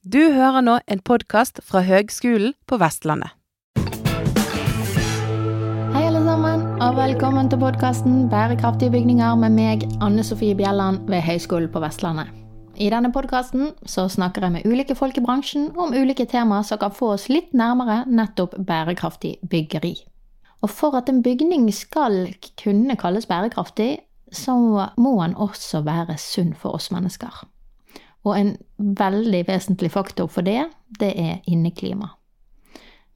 Du hører nå en podkast fra Høgskolen på Vestlandet. Hei, alle sammen, og velkommen til podkasten 'Bærekraftige bygninger' med meg, Anne Sofie Bjelland ved Høgskolen på Vestlandet. I denne podkasten snakker jeg med ulike folk i bransjen om ulike temaer som kan få oss litt nærmere nettopp bærekraftig byggeri. Og for at en bygning skal kunne kalles bærekraftig, så må den også være sunn for oss mennesker. Og en veldig vesentlig faktor for det, det er inneklima.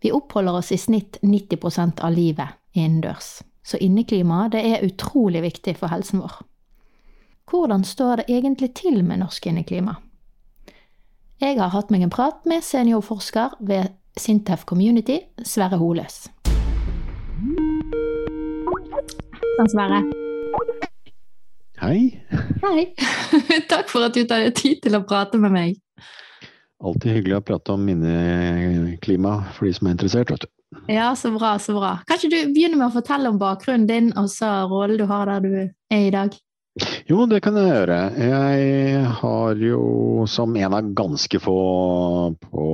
Vi oppholder oss i snitt 90% av livet innendørs, så inneklima det er utrolig viktig for helsen vår. Hvordan står det egentlig til med norsk inneklima? Jeg har hatt meg en prat med seniorforsker ved Sintef Community, Sverre Holøs. Sånn, Sverre. Hei. Hei. Takk for at du tar deg tid til å prate med meg. Alltid hyggelig å prate om minneklima for de som er interessert. vet du. Ja, så bra, så bra. Kan ikke du begynne med å fortelle om bakgrunnen din og så rollen du har der du er i dag? Jo, det kan jeg gjøre. Jeg har jo som en av ganske få på,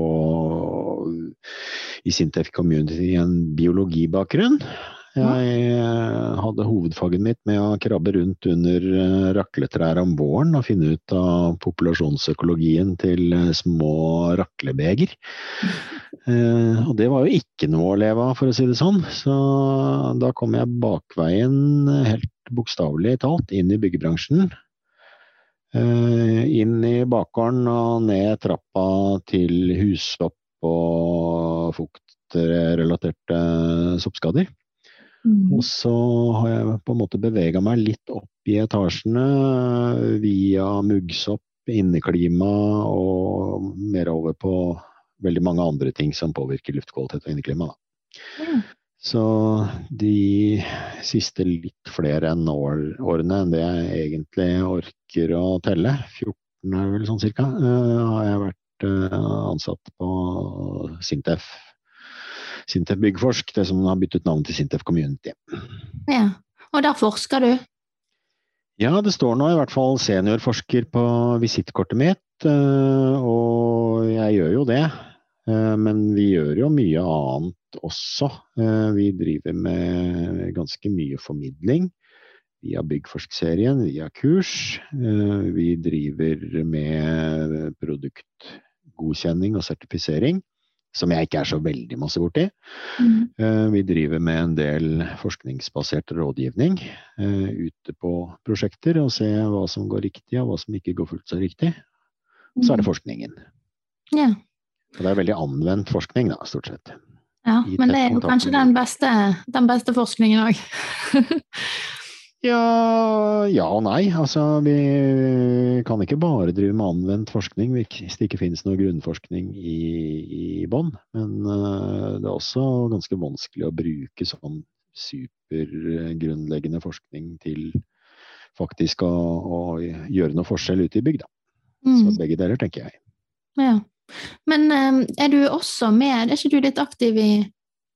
i Sintef Community en biologibakgrunn. Jeg eh, hadde hovedfaget mitt med å krabbe rundt under eh, rakletrær om våren og finne ut av populasjonsøkologien til eh, små raklebeger. Og det var jo ikke noe å leve av, for å si det sånn. Så da kom jeg bakveien, helt bokstavelig talt, inn i byggebransjen. Inn i bakgården og ned trappa til hussopp og fuktrelaterte soppskader. Mm. Og så har jeg på en måte bevega meg litt opp i etasjene via muggsopp, inneklima og mer over på veldig mange andre ting som påvirker luftkvalitet og inneklima. Mm. Så de siste litt flere enn år, årene enn det jeg egentlig orker å telle, 14 er vel sånn cirka, uh, har jeg vært uh, ansatt på Sintef Sintef Byggforsk, det som har byttet navn til Sintef Community. Ja, Og der forsker du? Ja, det står nå i hvert fall seniorforsker på visittkortet mitt, eh, og jeg gjør jo det. Eh, men vi gjør jo mye annet også. Eh, vi driver med ganske mye formidling via Byggforsk-serien, via kurs. Vi driver med produktgodkjenning og sertifisering som jeg ikke er så veldig masse borti. Mm. Eh, vi driver med en del forskningsbasert rådgivning uh, ute på prosjekter og ser hva som går riktig og hva som ikke går fullt så riktig. Og så er det mm. forskningen. Ja. Og det er veldig anvendt forskning, da, stort sett. Ja, men det er jo kanskje den beste, den beste forskningen òg. Ja, ja og nei. Altså, vi kan ikke bare drive med anvendt forskning hvis det ikke finnes noe grunnforskning i, i bånn. Men uh, det er også ganske vanskelig å bruke sånn supergrunnleggende forskning til faktisk å, å, gjøre noe forskjell ute i bygda. Mm. Så begge deler, tenker jeg. Ja. Men um, er du også med, er ikke du litt aktiv i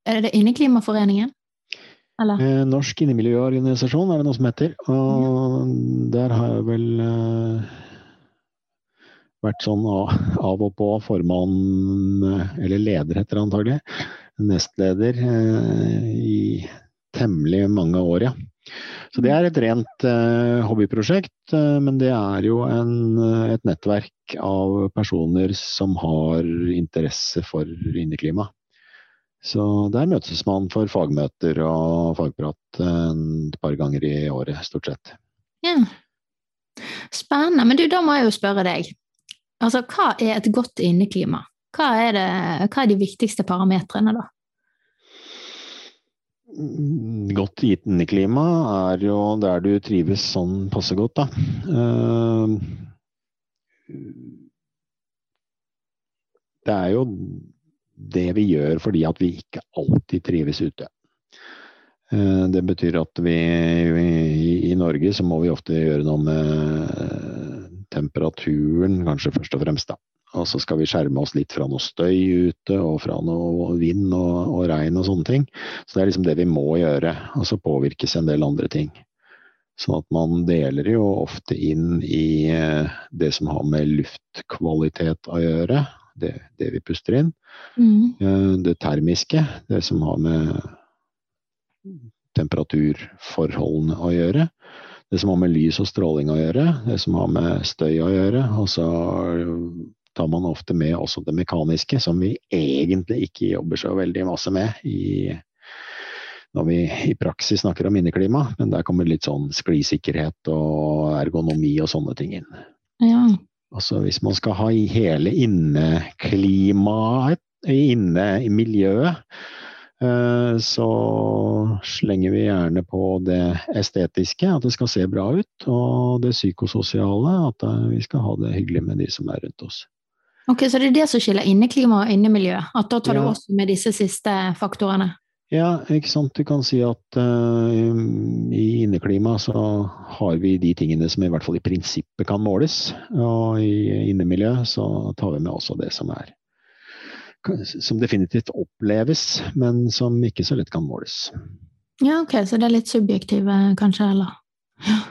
er det Inneklimaforeningen? Eh, Norsk innemiljøorganisasjon er det noe som heter. Og ja. der har jeg vel uh, vært sånn av, og på formann, eh, eller leder heter det antagelig, nestleder uh, i temmelig mange år, ja. Så det er et rent uh, hobbyprosjekt, men det er jo en, et nettverk av personer som har interesse for inneklima. Så der møtes man for fagmøter og fagprat et par ganger i året, stort sett. Ja. Spennende. Men du, da må jeg jo spørre deg. Altså, hva er et godt inneklima? Hva er, det, hva er de viktigste parametrene, da? Godt inneklima er jo der du trives sånn passe godt, da. Uh, det er jo det vi gjør fordi at vi ikke alltid trives ute. Eh, det betyr at vi i Norge så må vi ofte gjøre noe med temperaturen, kanskje først og fremst. da. Og så skal vi skjerme oss litt fra noe støy ute, og fra noe vind og, og regn og sånne ting. Så det er liksom det vi må gjøre. Og så påvirkes en del andre ting. Sånn at man deler jo ofte inn i eh, det som har med luftkvalitet å gjøre, det, det vi puster inn. Mm. Det termiske, det som har med temperaturforholdene å gjøre. Det som har med lys og stråling å gjøre, det som har med støy å gjøre. Og så tar man ofte med også det mekaniske, som vi egentlig ikke jobber så veldig masse med i, når vi i praksis snakker om inneklima. Men der kommer litt sånn sklisikkerhet og ergonomi og sånne ting inn. Ja. Altså hvis man skal ha i hele inneklimaet, inne i miljøet, Eh, så slenger vi gjerne på det estetiske, at det skal se bra ut. Og det psykososiale, at vi skal ha det hyggelig med de som er rundt oss. Ok, Så det er det som skiller inneklima og innemiljø? At da tar ja. du også med disse siste faktorene? Ja, ikke sant. Du kan si at uh, i inneklima så har vi de tingene som i hvert fall i prinsippet kan måles. Og i innemiljøet så tar vi med også det som er som definitivt oppleves, men som ikke så lett kan måles. Ja, ok, så det er litt subjektive, kanskje, eller?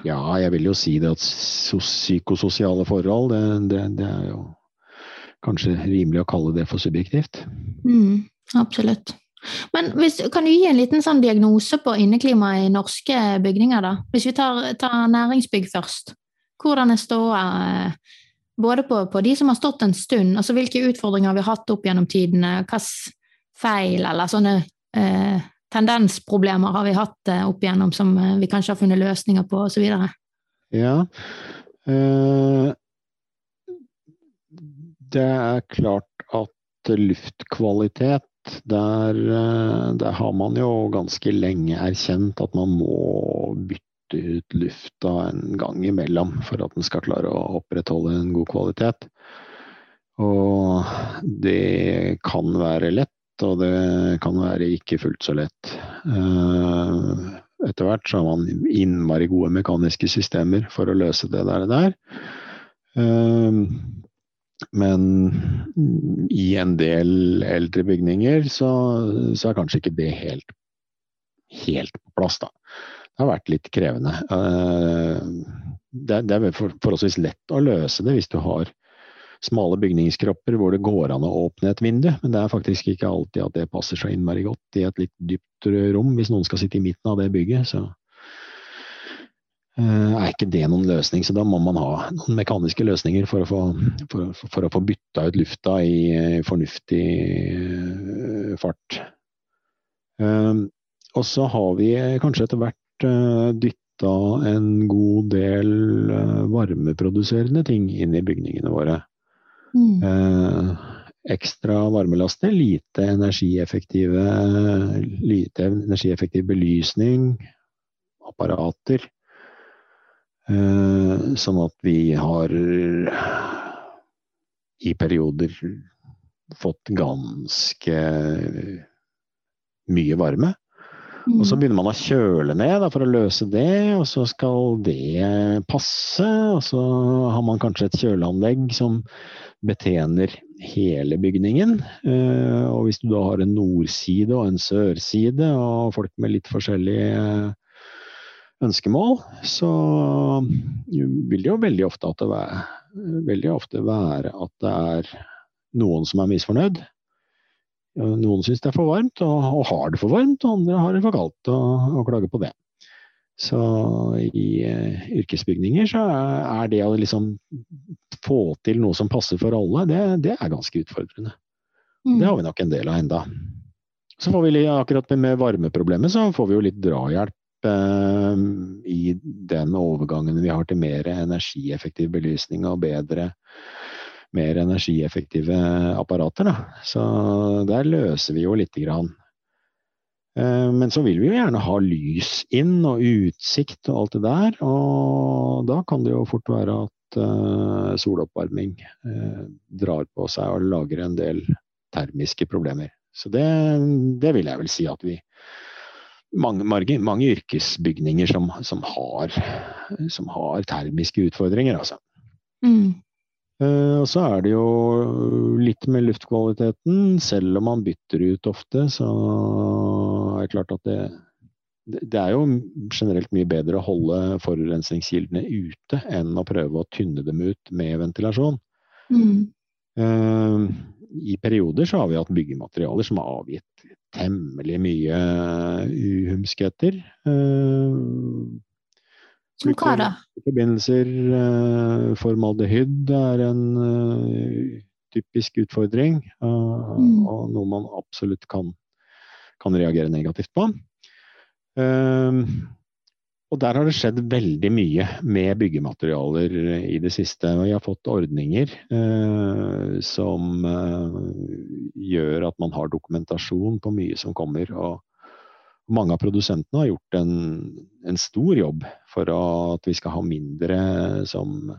Ja, jeg vil jo si det at psykososiale forhold, det, det, det er jo kanskje rimelig å kalle det for subjektivt. Mm, absolutt. Men hvis, kan du gi en liten sånn diagnose på inneklimaet i norske bygninger, da? Hvis vi tar, tar næringsbygg først. Hvordan er ståa både på, på, de som har stått en stund, altså hvilke utfordringer vi har hatt opp gjennom tidene, hvilke feil eller sånne eh, tendensproblemer har vi hatt eh, opp igjennom som eh, vi kanskje har funnet løsninger på, osv. Ja. Eh, det er klart at luftkvalitet der, eh, der, har man jo ganske lenge erkjent at man må bytte ut lufta en gang imellom for at den skal klare å opprettholde en god kvalitet. Og det kan være lett, og det kan være ikke fullt så lett. Eh, etter hvert så har man innmari gode mekaniske systemer for å løse det der. der. Men i en del eldre bygninger så, så er kanskje ikke det helt, helt på plass, da det har vært litt krevende. Eh, det, er forholdsvis lett å løse det hvis du har smale bygningskropper hvor det går an å åpne et vindu, men det er faktisk ikke alltid at det passer så innmari godt i et litt dypt rom. Hvis noen skal sitte i midten av det bygget, så er ikke det noen løsning. Så da må man ha noen mekaniske løsninger for å få, for, for å få bytta ut lufta i fornuftig eh, fart. Og så har vi kanskje etter hvert Eh, dytta en god del eh, varmeproduserende ting inn i bygningene våre. Mm. Eh, ekstra varmelaster, lite energieffektive lite energieffektiv belysning, apparater. Sånn at vi har i perioder fått ganske mye varme. Mm. Og så begynner man å kjøle ned da, for å løse det, og så skal det passe. Og så har man kanskje et kjøleanlegg som betjener hele bygningen. Uh, og hvis du da har en nordside og en sørside, og folk med litt forskjellige ønskemål, så vil det jo veldig ofte, det være, veldig ofte være at det er noen som er misfornøyd. Noen syns det er for varmt, og, og, har det for varmt, og andre har det for kaldt og, og klager på det. Så i uh, yrkesbygninger så er det å liksom få til noe som passer for alle, det, det er ganske utfordrende. Mm. Det har vi nok en del av enda. Så får vi akkurat med varmeproblemet så får vi jo litt drahjelp i den overgangen vi har til mer energieffektiv belysning og bedre mer energieffektive apparater. Da. Så der løser vi jo lite grann. Eh, men så vil vi jo gjerne ha lys inn og utsikt og alt det der. Og da kan det jo fort være at uh, soloppvarming drar på seg og lager en del termiske problemer. Så det, det vil jeg vel si at vi mange, mange, mange yrkesbygninger som, som, har, som, har, termiske utfordringer, altså. Mm. Eh, og så er det jo litt med luftkvaliteten. Selv om man bytter ut ofte, så er det klart at det, det er jo generelt mye bedre å holde forurensningskildene ute enn å prøve å tynne dem ut med ventilasjon. Mm. Uh, i perioder så har vi hatt byggematerialer som har avgitt temmelig mye uhumskheter. Som hva da? Forbindelser, formaldehyd er en typisk utfordring, mm. og noe man absolutt kan, kan reagere negativt på. Og der har det skjedd veldig mye med byggematerialer i det siste. Vi har fått ordninger eh, som eh, gjør at man har dokumentasjon på mye som kommer. Og mange av produsentene har gjort en, en stor jobb for at vi skal ha mindre som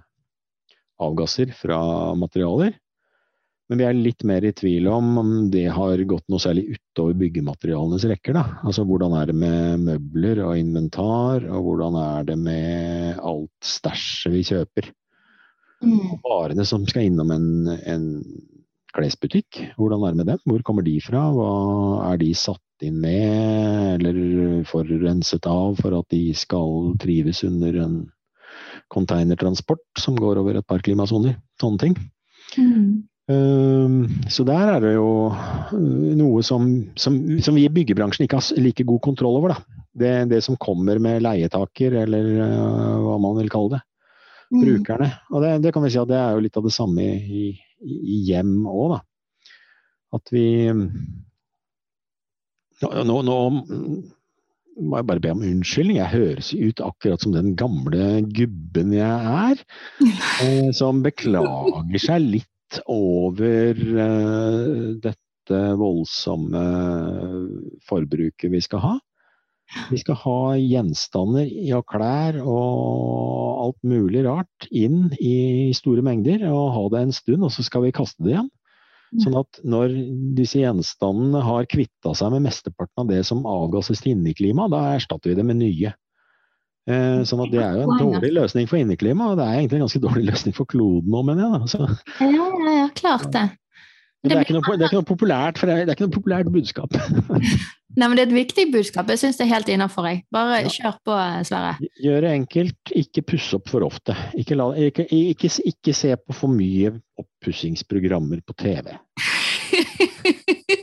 avgasser fra materialer. Men vi er litt mer i tvil om om det har gått noe særlig utover byggematerialenes rekker. Da. Altså hvordan er det med møbler og inventar, og hvordan er det med alt stæsjet vi kjøper? Og Varene som skal innom en, en, klesbutikk, hvordan er det med dem? Hvor kommer de fra? Hva er de satt inn med, eller forurenset av, for at de skal trives under en containertransport som går over et par klimasoner? Sånne ting. Mm. Ehm, så der er det jo eh, noe som, som, som vi i byggebransjen ikke har like god kontroll over. Det, det som kommer med leietaker, eller uh, hva man vil kalle det. Mm. Brukerne. Og det, det, kan vi si at det er jo litt av det samme i, i, i hjem òg, da. At vi nå, nå, må jeg bare be om unnskyldning. Jeg høres ut akkurat som den gamle gubben jeg er. Eh, som beklager seg litt over uh, dette voldsomme forbruket vi skal ha. Vi skal ha gjenstander og klær og alt mulig rart inn i store mengder og ha det en stund, og så skal vi kaste det igjen. Sånn at når disse gjenstandene har kvitta seg med mesteparten av det som avgasses til inneklimaet, da erstatter vi det med nye. Eh, sånn at det er jo en dårlig løsning for inneklimaet, og det er egentlig en ganske dårlig løsning for kloden òg, mener jeg. Da. Ja, ja, ja, klart det. Det, det, er noe, det, er populært, det er ikke noe populært budskap. Nei, men det er et viktig budskap. Jeg syns det er helt innafor, jeg. Bare ja. kjør på, Sverre. Gjør det enkelt, ikke pusse opp for ofte. Ikke, la, ikke, ikke, ikke se på for mye oppussingsprogrammer på TV.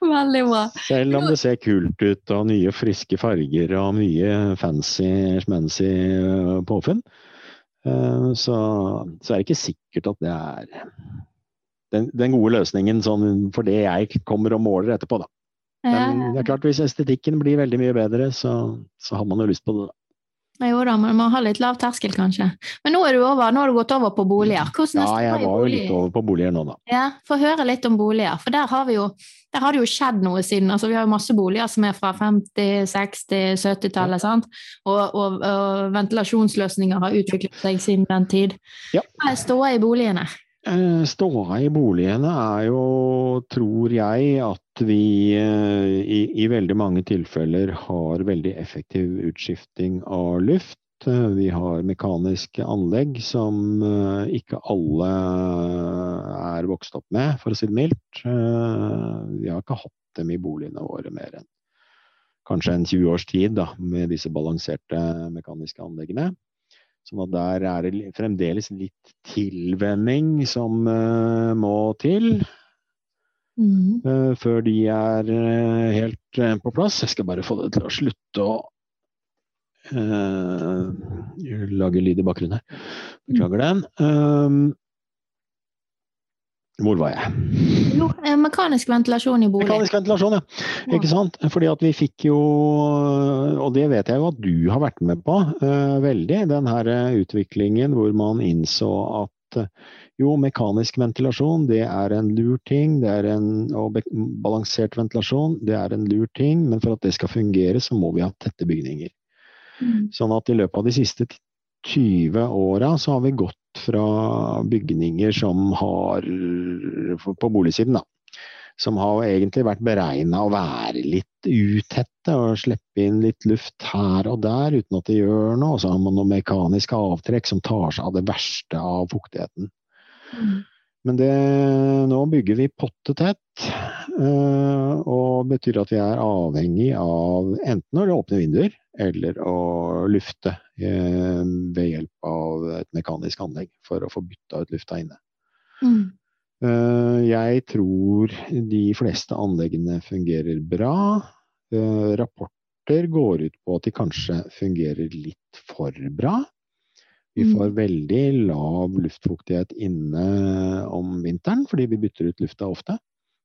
Veldig bra. Selv om det ser kult ut og nye, friske farger og mye fancy, schmancy øh, påfunn, øh, så, så, er det ikke sikkert at det er den, den gode løsningen sånn, for det jeg kommer og måler etterpå, da. Men det er klart hvis estetikken blir veldig mye bedre, så, så har man jo lyst på det. da. Jo da, man må ha litt lav terskel, kanskje. Men nå er du over, nå har du gått over på boliger. Hvordan ja, jeg var jo litt over på boliger nå, da. Ja, Få høre litt om boliger. For der har, jo, der har, det jo skjedd noe siden. altså Vi har jo masse boliger som er fra 50-, 60-, 70-tallet. Ja. Og, og, og, ventilasjonsløsninger har utviklet seg siden den tid. Ja. Hva er ståa i boligene? Eh, ståa i boligene er jo, tror jeg, at vi eh, i, i, veldig mange tilfeller har veldig effektiv utskifting av luft. Eh, vi har mekaniske anlegg som ikke alle er vokst opp med, for å si det mildt. Vi har ikke hatt dem i boligene våre mer enn kanskje en 20 års tid da, med disse balanserte mekaniske anleggene. Sånn at der er det fremdeles litt tilvenning som uh, må til. Mm. Uh, før de er uh, helt på plass. Jeg skal bare få det til å slutte å lage lyd i bakgrunnen her. Beklager den. Hvor var jeg? Jo, eh, mekanisk ventilasjon i bolig. Mekanisk ventilasjon, ja. ja. Ikke sant. Fordi at vi fikk jo, og det vet jeg jo at du har vært med på uh, veldig, den her eh, utviklingen hvor man innså at jo, mekanisk ventilasjon det er en lur ting, det er en, og balansert ventilasjon det er en lur ting, men for at det skal fungere, så må vi ha tette bygninger. Mm. Sånn at i løpet av de siste 20 åra så har vi gått fra bygninger som har På boligsiden, da. Som har egentlig vært beregna å være litt utette og slippe inn litt luft her og der uten at det gjør noe. Og så har man noen mekaniske avtrekk som tar seg av det verste av fuktigheten. Mm. Men det, nå bygger vi potte tett, og betyr at vi er avhengig av enten å åpne vinduer eller å lufte ved hjelp av et mekanisk anlegg for å få bytta ut lufta inne. Mm. Jeg tror de fleste anleggene fungerer bra. Rapporter går ut på at de kanskje fungerer litt for bra. Vi Mm. får veldig lav luftfuktighet inne om vinteren fordi vi bytter ut lufta ofte.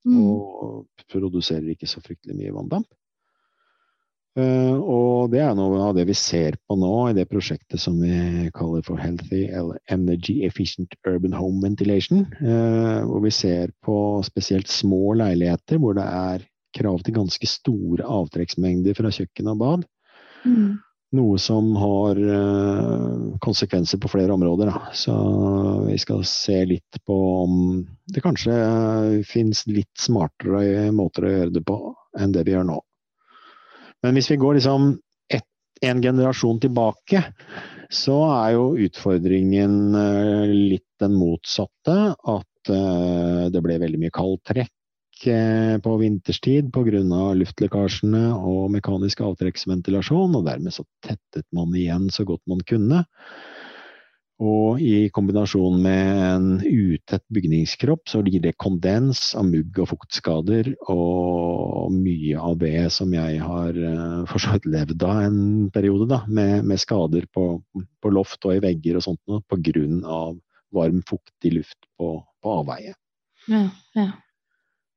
Mm. Og produserer ikke så fryktelig mye vanndamp. Eh, og det er noe av det vi ser på nå i det prosjektet som vi kaller for Healthy Energy Efficient Urban Home Ventilation. eh, hvor vi ser på spesielt små leiligheter hvor det er krav til ganske store avtrekksmengder fra kjøkken og bad. Mm. Noe som har eh, konsekvenser på flere områder. Så vi skal se litt på om det kanskje finnes fins litt smartere måter å gjøre det på enn det vi gjør nå. Men hvis vi går liksom et, en generasjon tilbake, så er jo utfordringen eh, litt den motsatte. At eh, det ble veldig mye kaldtrekk eh, på vinterstid pga. luftlekkasjene og mekanisk avtrekksventilasjon, og dermed så tettet man igjen så godt man kunne. Og i kombinasjon med en utett bygningskropp, så gir det kondens av mugg og fuktskader, og mye av det som jeg har uh, for så vidt levd av en periode, da, med, med skader på, på, loft og i vegger og sånt noe, av varm, fuktig luft på, på avveie. Ja, ja.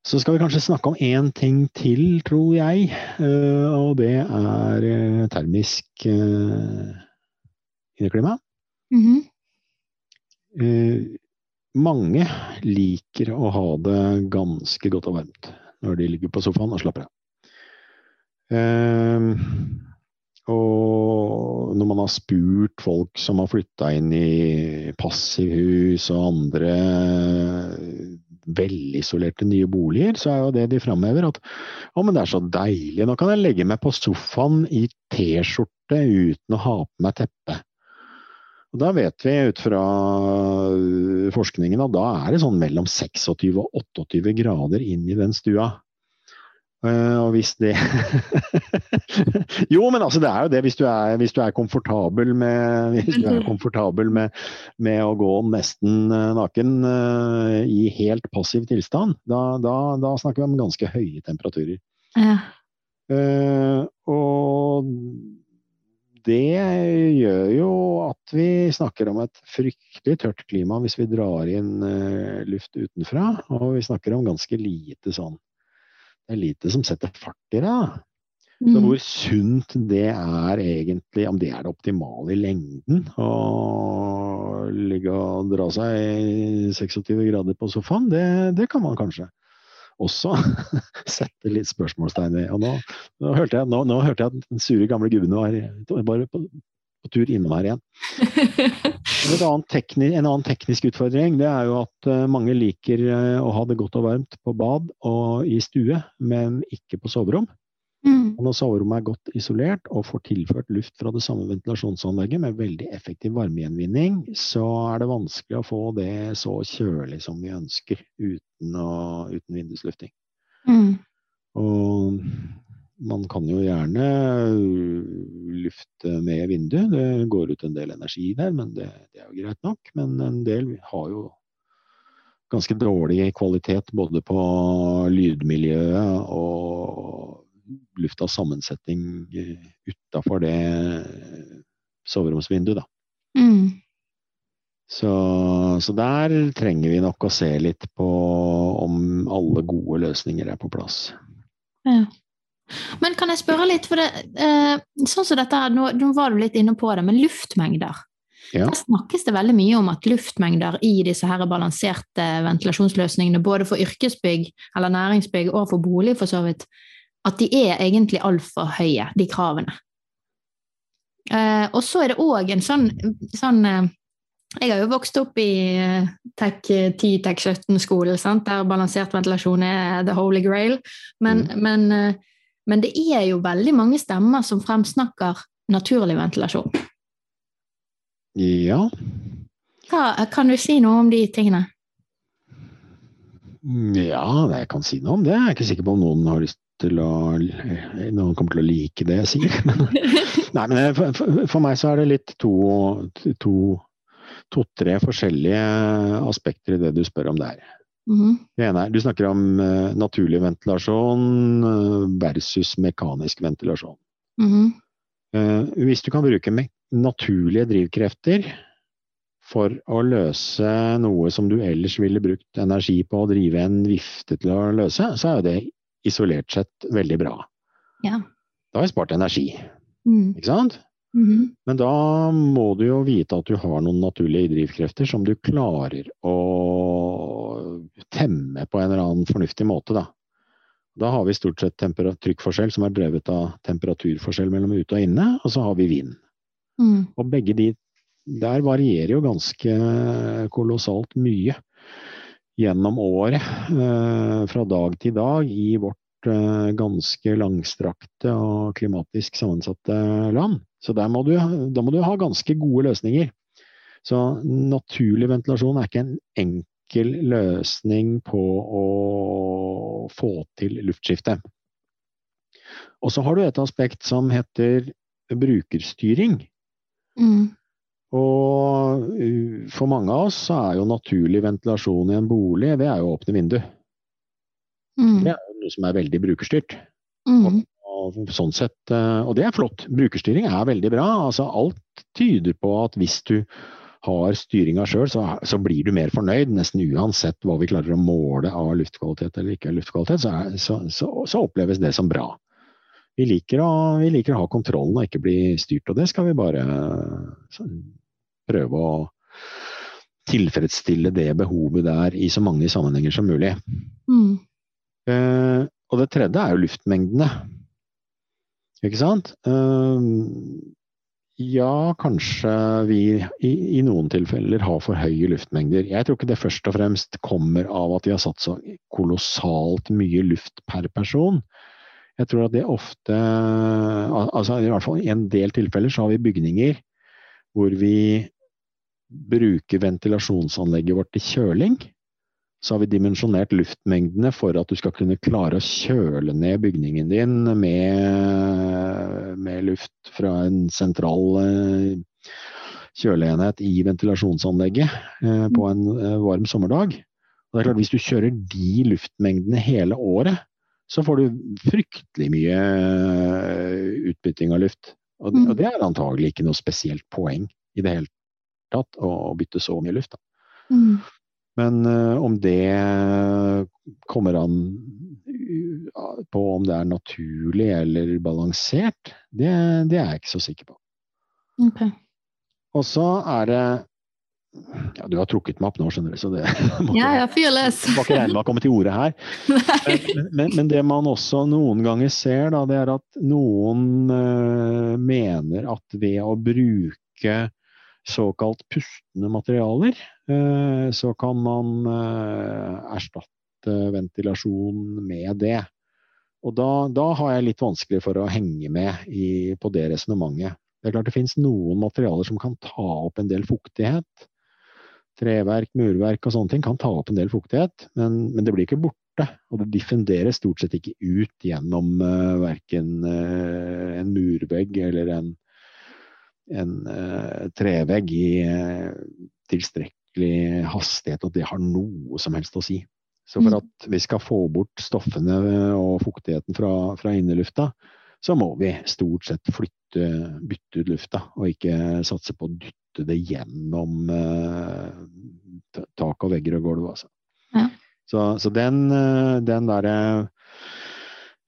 Så skal vi kanskje snakke om én ting til, tror jeg. Uh, og det er uh, termisk uh, inneklima. Mm -hmm. mange liker å ha det ganske godt og varmt når de ligger på sofaen og slapper av. Og når man har spurt folk som har flytta inn i passivhus og andre velisolerte nye boliger, så er jo det de framhever at å, men det er så deilig, nå kan jeg legge meg på sofaen i T-skjorte uten å ha på meg teppe. Og Da vet vi ut fra forskningen at da er det sånn mellom 26 og 28 grader inn i den stua. Uh, og hvis det Jo, men altså det er jo det hvis du er, hvis du er komfortabel med Hvis du er komfortabel med, med å gå nesten naken uh, i helt passiv tilstand, da, da, da, snakker vi om ganske høye temperaturer. Ja. Uh, og det gjør jo at vi snakker om et fryktelig tørt klima hvis vi drar inn luft utenfra. Og vi snakker om ganske lite sånn det er lite som setter fart i det. Mm. Så hvor sunt det er egentlig, om det er det optimale i lengden å ligge og dra seg 26 grader på sofaen, det, det kan man kanskje også sette litt spørsmålstegn ved. Og nå, nå, hørte jeg, nå, nå, hørte jeg, at den sure gamle gubben var bare på, på tur innom her igjen. En teknisk, en annen teknisk utfordring det er jo at mange liker å ha det godt og varmt på bad og i stue, men ikke på soverom. Mm. Og når soverommet er godt isolert og får tilført luft fra det samme ventilasjonsanlegget med veldig effektiv varmegjenvinning, så er det vanskelig å få det så kjølig som vi ønsker uten, å, uten vinduslufting. Mm. Og man kan jo gjerne lufte med vinduet. Det går ut en del energi der, men det, det, er jo greit nok. Men en del har jo ganske dårlig kvalitet både på lydmiljøet og luftas sammensetning utafor det soveromsvinduet, da. Mm. Så, så, der trenger vi nok å se litt på om alle gode løsninger er på plass. Ja. Men kan jeg spørre litt, for det, eh, sånn som dette, nå, nå, var du litt inne på det, men luftmengder. Ja. Der snakkes det veldig mye om at luftmengder i disse her balanserte ventilasjonsløsningene, både for yrkesbygg eller næringsbygg og for bolig for så vidt, at de er egentlig altfor høye, de kravene. Eh, og så er det òg en sånn, sånn eh, Jeg har jo vokst opp i Tech 10, Tech 17-skolen, der balansert ventilasjon er the holy grail. Men, Mm. men, eh, men det er jo veldig mange stemmer som fremsnakker naturlig ventilasjon. Ja. Hva, kan du si noe om de tingene? Ja, jeg kan si noe om det. Jeg er ikke sikker på om noen har lyst til å Noen kommer til å like det jeg sier. Nei, men for, for, meg så er det litt to, to to-tre forskjellige aspekter i det du spør om der. Det ene er, Du snakker om uh, naturlig ventilasjon uh, versus mekanisk ventilasjon. Mhm. uh, hvis du kan bruke naturlige drivkrefter for å løse noe som du ellers ville brukt energi på å drive en vifte til å løse, så er jo det isolert sett veldig bra. Ja. Da har jeg spart energi, mm. ikke sant? Mhm. Men da må du jo vite at du har noen naturlige drivkrefter som du klarer å temme på en eller annen fornuftig måte, da. Da har vi stort sett trykkforskjell som er drevet av temperaturforskjell mellom ute og inne, og så har vi vind. Mm. Og begge de der varierer jo ganske kolossalt mye gjennom året. eh, Fra dag til dag i vårt eh, ganske langstrakte og klimatisk sammensatte land. Så der må du, da må du ha ganske gode løsninger. Så naturlig ventilasjon er ikke en enkel løsning på å få til luftskifte. Og så har du et aspekt som heter brukerstyring. Mm. Og uh, for mange av oss så er jo naturlig ventilasjon i en bolig, det er jo å åpne vindu. Mm. Det er jo noe som er veldig brukerstyrt. Mm. Og sånn sett, uh, og det er flott. Brukerstyring er veldig bra. Altså alt tyder på at hvis du har styringa sjøl, så, så blir du mer fornøyd. Nesten uansett hva vi klarer å måle av luftkvalitet eller ikke luftkvalitet, så, er, så, så, oppleves det som bra. Vi liker, å, vi liker å ha kontrollen og ikke bli styrt, og det skal vi bare så, prøve å tilfredsstille det behovet der i så mange sammenhenger som mulig. Mm. Eh, og det tredje er jo luftmengdene. Ikke sant? Eh, ja, kanskje vi i, i noen tilfeller har for høye luftmengder. Jeg tror ikke det først og fremst kommer av at vi har satt så kolossalt mye luft per person. Jeg tror at det ofte altså I hvert fall i en del tilfeller så har vi bygninger hvor vi bruker ventilasjonsanlegget vårt til kjøling. Så har vi dimensjonert luftmengdene for at du skal kunne klare å kjøle ned bygningen din med, med luft fra en sentral eh, kjøleenhet i ventilasjonsanlegget eh, på en eh, varm sommerdag. Og det er klart, Hvis du kjører de luftmengdene hele året, så får du fryktelig mye utbytting av luft. Og, det, og det er antagelig ikke noe spesielt poeng i det hele tatt å bytte så mye luft. Da. Men eh, om det kommer an på om det er naturlig eller balansert, det, det er jeg ikke så sikker på. Okay. Og så er det ja, Du har trukket meg opp nå, skjønner du, så det må Ja, ikke, må ikke regne med å komme til orde her. Men, men, men det man også noen ganger ser, da, det er at noen uh, mener at ved å bruke såkalt pustende materialer, eh, så kan man eh, erstatte ventilasjon med det. Og da, da har jeg litt vanskelig for å henge med i, på det resonnementet. Det er klart det finnes noen materialer som kan ta opp en del fuktighet. Treverk, murverk og sånne ting kan ta opp en del fuktighet, men, men det blir ikke borte. Og det diffunderes stort sett ikke ut gjennom uh, verken uh, en murvegg eller en, en uh, trevegg i uh, tilstrekkelig hastighet, og det har noe som helst å si. Så for Mm. at vi skal få bort stoffene og fuktigheten fra, fra innelufta, så må vi stort sett flytte, bytte ut lufta, og ikke satse på å dytte det gjennom uh, tak og vegger og gulv. Altså. Ja. Så, så den, eh, den derre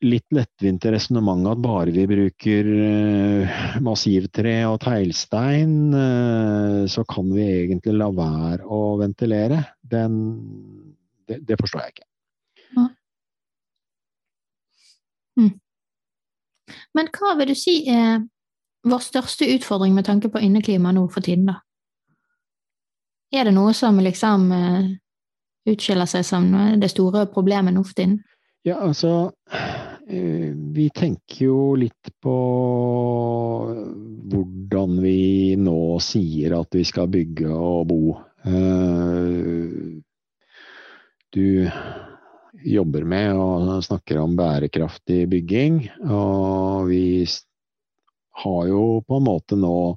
litt lettvinte resonnementet at bare vi bruker eh, massivtre og teglstein, eh, så kan vi egentlig la være å ventilere, den, det, det forstår jeg ikke. Men hva vil du si er vår største utfordring med tanke på inneklima nå for tiden, da? Er det noe som liksom eh, utskiller seg som det store problemet nå for tiden? Ja, altså Vi tenker jo litt på hvordan vi nå sier at vi skal bygge og bo. Eh, Du jobber med og snakker om bærekraftig bygging, og vi har jo på en måte nå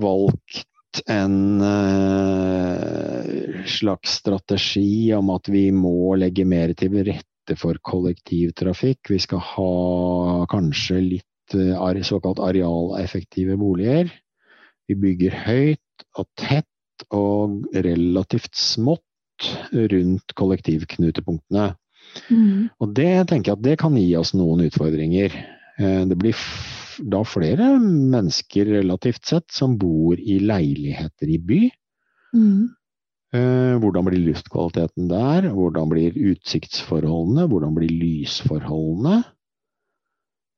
valgt en eh, slags strategi om at vi må legge mer til rette for kollektivtrafikk. Vi skal ha kanskje litt eh, såkalt arealeffektive boliger. Vi bygger høyt og tett og relativt smått rundt kollektivknutepunktene. Mm. Og det tenker jeg at det kan gi oss noen utfordringer. Eh, det blir da flere mennesker relativt sett som bor i leiligheter i by. Mm. Eh, hvordan blir luftkvaliteten der? Hvordan blir utsiktsforholdene? Hvordan blir lysforholdene?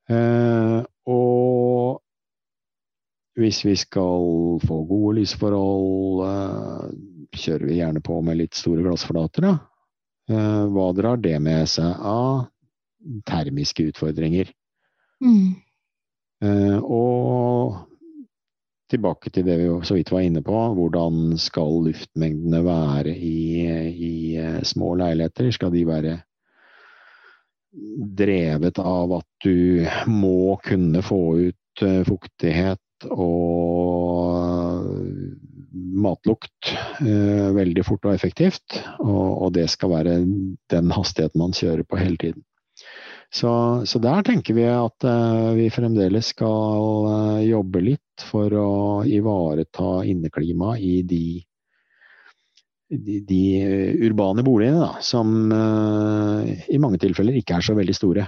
Eh, og hvis vi skal få gode lysforhold, kjører vi gjerne på med litt store glassflater, da. Eh, hva drar det med seg av termiske utfordringer? Mm. Eh, og tilbake til det vi så vidt var inne på, hvordan skal luftmengdene være i, i eh, små leiligheter? Skal de være drevet av at du må kunne få ut fuktighet og matlukt eh, veldig fort og effektivt. Og, og, det skal være den hastigheten man kjører på hele tiden. Så, så der tenker vi at uh, vi fremdeles skal uh, jobbe litt for å ivareta inneklimaet i de, de, de urbane boligene, da, som eh, i mange tilfeller ikke er så veldig store.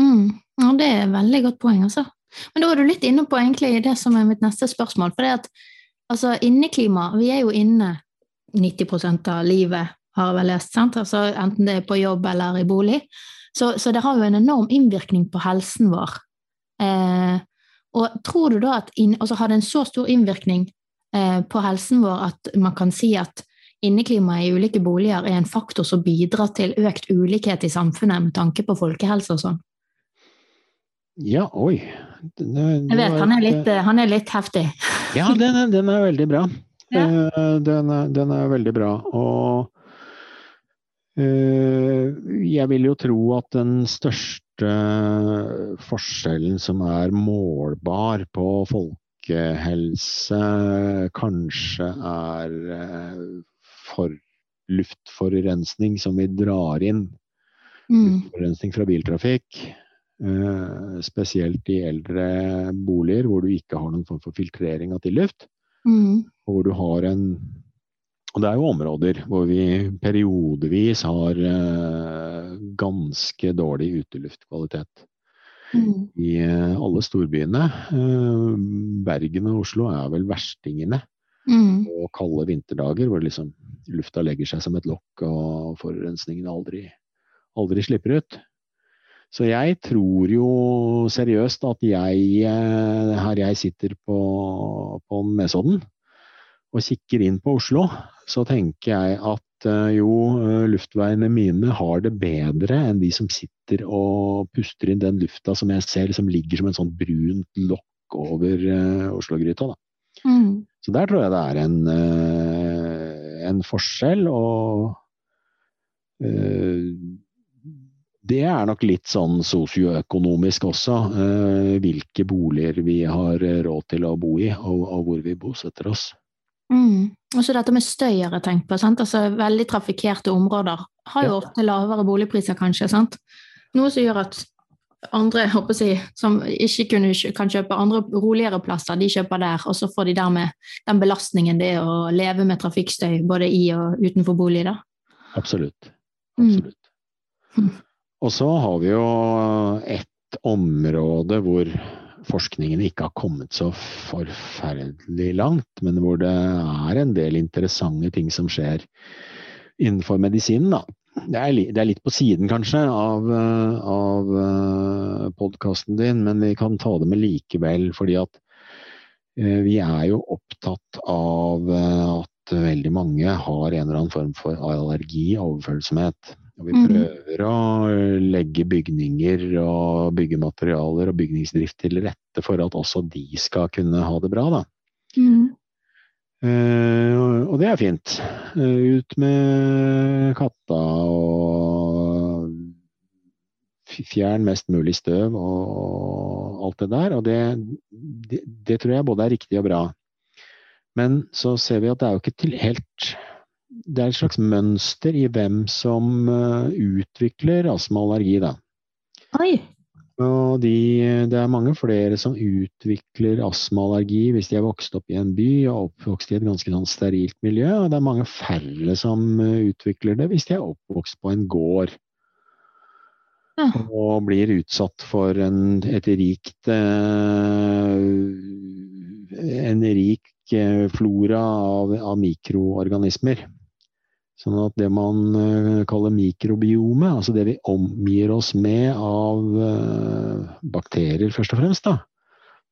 Mm. Ja, det er et veldig godt poeng, altså. Men da var du litt inne på egentlig det som er mitt neste spørsmål. for det at Altså, inneklima Vi er jo inne 90% av livet, har jeg vel lest, sant? Altså, enten det er på jobb eller i bolig. Så, så det har jo en enorm innvirkning på helsen vår. Eh, og tror du da at inn, altså har det en så stor innvirkning eh, på helsen vår at man kan si at inneklimaet i ulike boliger er en faktor som bidrar til økt ulikhet i samfunnet med tanke på folkehelse og sånn? Ja, oi. Det, det jeg vet, han er, litt, han er litt heftig. Ja, den den er veldig bra. Ja. Eh, den, er, den, veldig bra. Og jeg vil jo tro at den største forskjellen som er målbar på folkehelse, kanskje er uh, for luftforurensning som vi drar inn. Mm. Luftforurensning fra biltrafikk. Eh, spesielt i eldre boliger hvor du ikke har noen form for filtrering av tilluft. Mm. Hvor du har en Og det er jo områder hvor vi periodevis har uh, ganske dårlig uteluftkvalitet. Mm. I uh, alle storbyene. Uh, Bergen og Oslo er vel verstingene mm. på kalde vinterdager hvor liksom lufta legger seg som et lokk og forurensningen aldri, aldri slipper ut. Så jeg tror jo seriøst at jeg, eh, her jeg sitter på, på Nesodden og kikker inn på Oslo, så tenker jeg at eh, jo, eh, luftveiene mine har det bedre enn de som sitter og puster inn den lufta som jeg ser liksom ligger som en sånn brunt lokk over Oslo-gryta. Mm. Så der tror jeg det er en, en forskjell. og det er nok litt sånn sosioøkonomisk også, eh, hvilke boliger vi har råd til å bo i, og, og hvor vi bosetter oss. Mm. Og så dette med støy har jeg tenkt på. Sant? Altså, veldig trafikkerte områder har jo ofte lavere boligpriser, kanskje. Sant? Noe som gjør at andre håper jeg, som ikke kunne, kan kjøpe andre roligere plasser, de kjøper der, og så får de dermed den belastningen det er å leve med trafikkstøy både i og utenfor bolig. da. Absolutt. Absolutt. Mm. Og så har vi jo et område hvor forskningen ikke har kommet så forferdelig langt, men hvor det er en del interessante ting som skjer innenfor medisinen. Da. Det er, det er litt på siden, kanskje, av, av eh, podkasten din, men vi kan ta det med likevel. fordi at eh, vi er jo opptatt av eh, at veldig mange har en eller annen form for allergi og overfølsomhet. Og vi prøver å legge bygninger og byggematerialer og bygningsdrift til rette for at også de skal kunne ha det bra, da. Mm. Uh, og det er fint. Uh, ut med katta og fjern mest mulig støv og alt det der. Og det, det, det, tror jeg både er riktig og bra. Men så ser vi at det er jo ikke til helt det er et slags mønster i hvem som utvikler astmaallergi, da. Oi. Og de, det er mange flere som utvikler astmaallergi hvis de er vokst opp i en by og oppvokst i et ganske sånn sterilt miljø. Og det er mange færre som utvikler det hvis de er oppvokst på en gård. Ja. Og blir utsatt for en, et rikt En rik flora av, av mikroorganismer. Sånn at det man eh, kaller mikrobiome, altså det vi omgir oss med av eh, bakterier først og fremst, da,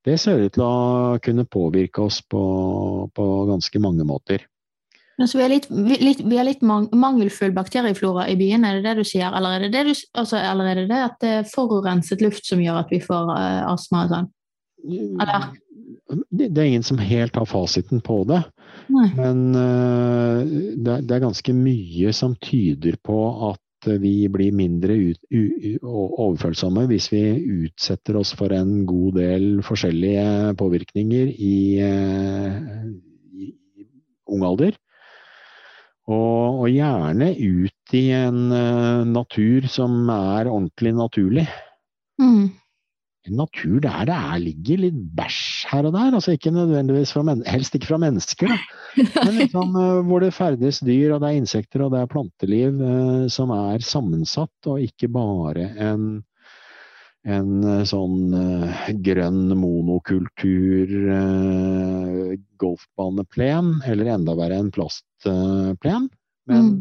det ser ut til å kunne påvirke oss på, på ganske mange måter. Så vi har litt, litt, vi har litt mangelfull bakterieflora i byen, er det det du sier? Eller er det det, du, altså, er det, det at det er forurenset luft som gjør at vi får uh, astma og sånn? Eller? Det, er ingen som helt har fasiten på det. Nei. Men uh, det, det, er ganske mye som tyder på at vi blir mindre ut, u, overfølsomme hvis vi utsetter oss for en god del forskjellige påvirkninger i, uh, i ung alder. Og, og, gjerne ut i en uh, natur som er ordentlig naturlig. Mm natur der det er, ligger litt bæsj her og der. altså ikke nødvendigvis fra Helst ikke fra mennesker, da. Men liksom, uh, hvor det ferdes dyr, og det er insekter og det er planteliv uh, som er sammensatt, og ikke bare en, en uh, sånn grønn monokultur golfbaneplen, eller enda verre en plastplen. Men mm.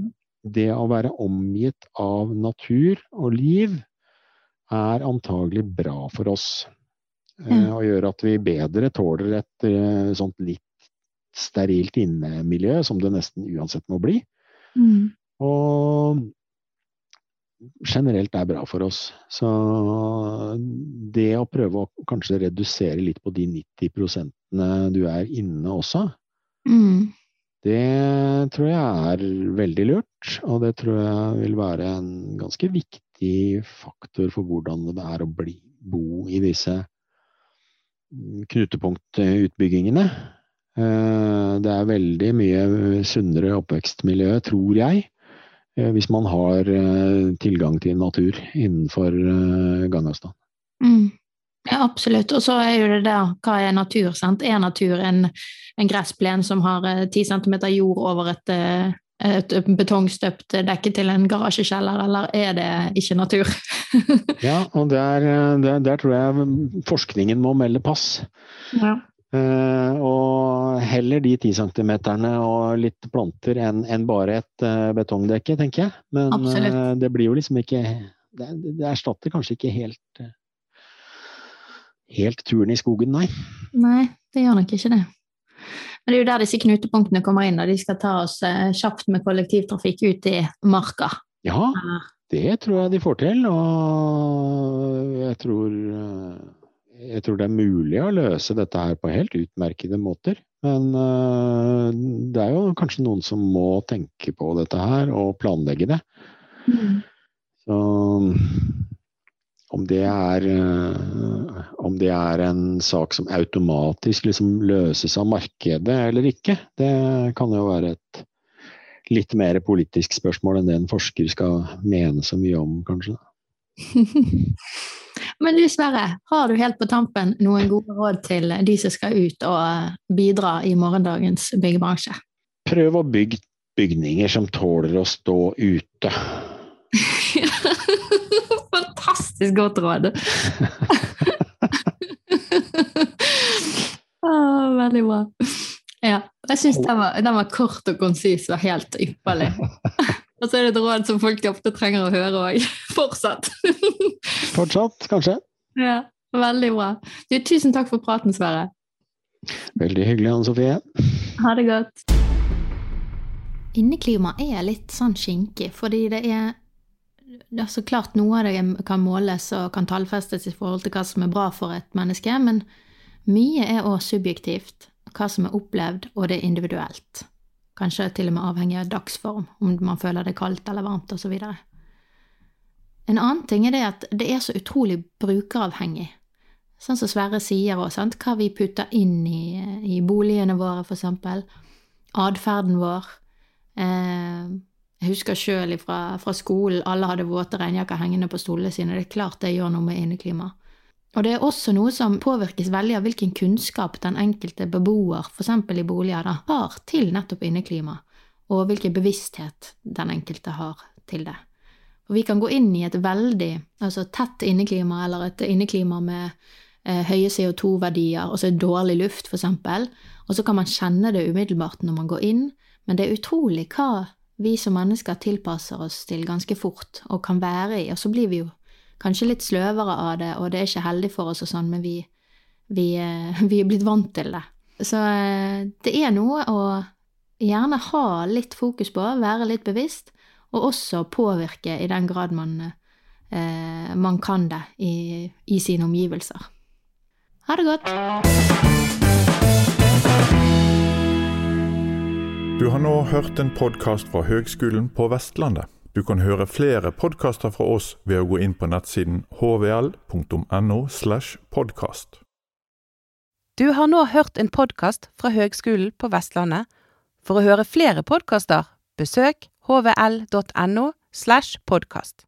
det å være omgitt av natur og liv er antagelig bra for oss. Mm. Og gjør at vi bedre tåler et uh, sånt litt sterilt innemiljø, som det nesten uansett må bli. Mm. Og generelt er bra for oss. Så det å prøve å kanskje redusere litt på de 90% du er inne også, mm. det tror jeg er veldig lurt. Og det tror jeg vil være en ganske viktig viktig faktor for hvordan det er å bli, bo i disse knutepunktutbyggingene. Eh, det er veldig mye sunnere oppvekstmiljø, tror jeg, eh, hvis man har eh, tilgang til natur innenfor gangavstand. Mm. Ja, absolutt. Og så er jo det der, hva er natur? sant? Er natur en, en gressplen som har ti centimeter jord over et et betongstøpt dekke til en garasjekjeller, eller er det ikke natur? ja, og der, der, der, tror jeg forskningen må melde pass. Ja. Uh, og heller de ti centimeterne og litt planter enn en bare et uh, betongdekke, tenker jeg. Men uh, det blir jo liksom ikke Det, det erstatter kanskje ikke helt helt turen i skogen, nei. Nei, det gjør nok ikke det. Men det er jo der disse knutepunktene kommer inn, og de skal ta oss eh, kjapt med kollektivtrafikk ut i marka. Ja, det tror jeg de får til, og jeg tror, eh, jeg tror det er mulig å løse dette her på helt utmerkede måter. Men uh, det er jo kanskje noen som må tenke på dette her og planlegge det. Mm. Så om det, er, eh, om det er en sak som automatisk liksom løses av markedet eller ikke, det kan jo være et litt mer politisk spørsmål enn det en forsker skal mene så mye om, kanskje. Men du Sverre, har du helt på tampen noen gode råd til de som skal ut og bidra i morgendagens byggebransje? Prøv å bygge bygninger som tåler å stå ute. fantastisk godt råd. ah, veldig bra. Ja. Jeg syns den, den, var kort og konsis og helt ypperlig. Og så er det et råd som folk ofte trenger å høre òg. Fortsatt. Fortsatt, kanskje. Ja, Veldig bra. Du, tusen takk for praten, Sverre. Veldig hyggelig, Anne Sofie. Ha det godt. Inneklima er litt sånn skinkig, fordi det er det er så klart noe av det kan måles og kan tallfestes i forhold til hva som er bra for et menneske, men mye er òg subjektivt. Hva som er opplevd, og det er individuelt. Kanskje til og med avhengig av dagsform, om man føler det kaldt eller varmt osv. En annen ting er det at det er så utrolig brukeravhengig. Sånn som Sverre sier òg, hva vi putter inn i, i boligene våre, eksempel. Atferden vår Eh, jeg husker sjøl fra, fra, skolen, alle hadde våte regnjakker hengende på stolene sine. Det er klart det gjør noe med inneklimaet. Og det er også noe som påvirkes veldig av hvilken kunnskap den enkelte beboer, f.eks. i boliger, da, har til nettopp inneklima, og hvilken bevissthet den enkelte har til det. Og vi kan gå inn i et veldig altså tett inneklima, eller et inneklima med eh, høye CO2-verdier, og så dårlig luft, eksempel, og så kan man kjenne det umiddelbart når man går inn, men det er utrolig hva vi som mennesker tilpasser oss til ganske fort, og kan være i, og så blir vi jo kanskje litt sløvere av det, og det er ikke heldig for oss og sånn, men vi, vi, eh, vi er blitt vant til det. Så eh, det er noe å gjerne ha litt fokus på, være litt bevisst, og også påvirke i den grad man, eh, man kan det i, i sine omgivelser. Ha det godt! Du har nå hørt en podkast fra Høgskolen på Vestlandet. Du kan høre flere podkaster fra oss ved å gå inn på nettsiden hvl.no. slash podkast. Du har nå hørt en podkast fra Høgskolen på Vestlandet. For å høre flere podkaster, besøk hvl.no slash podkast.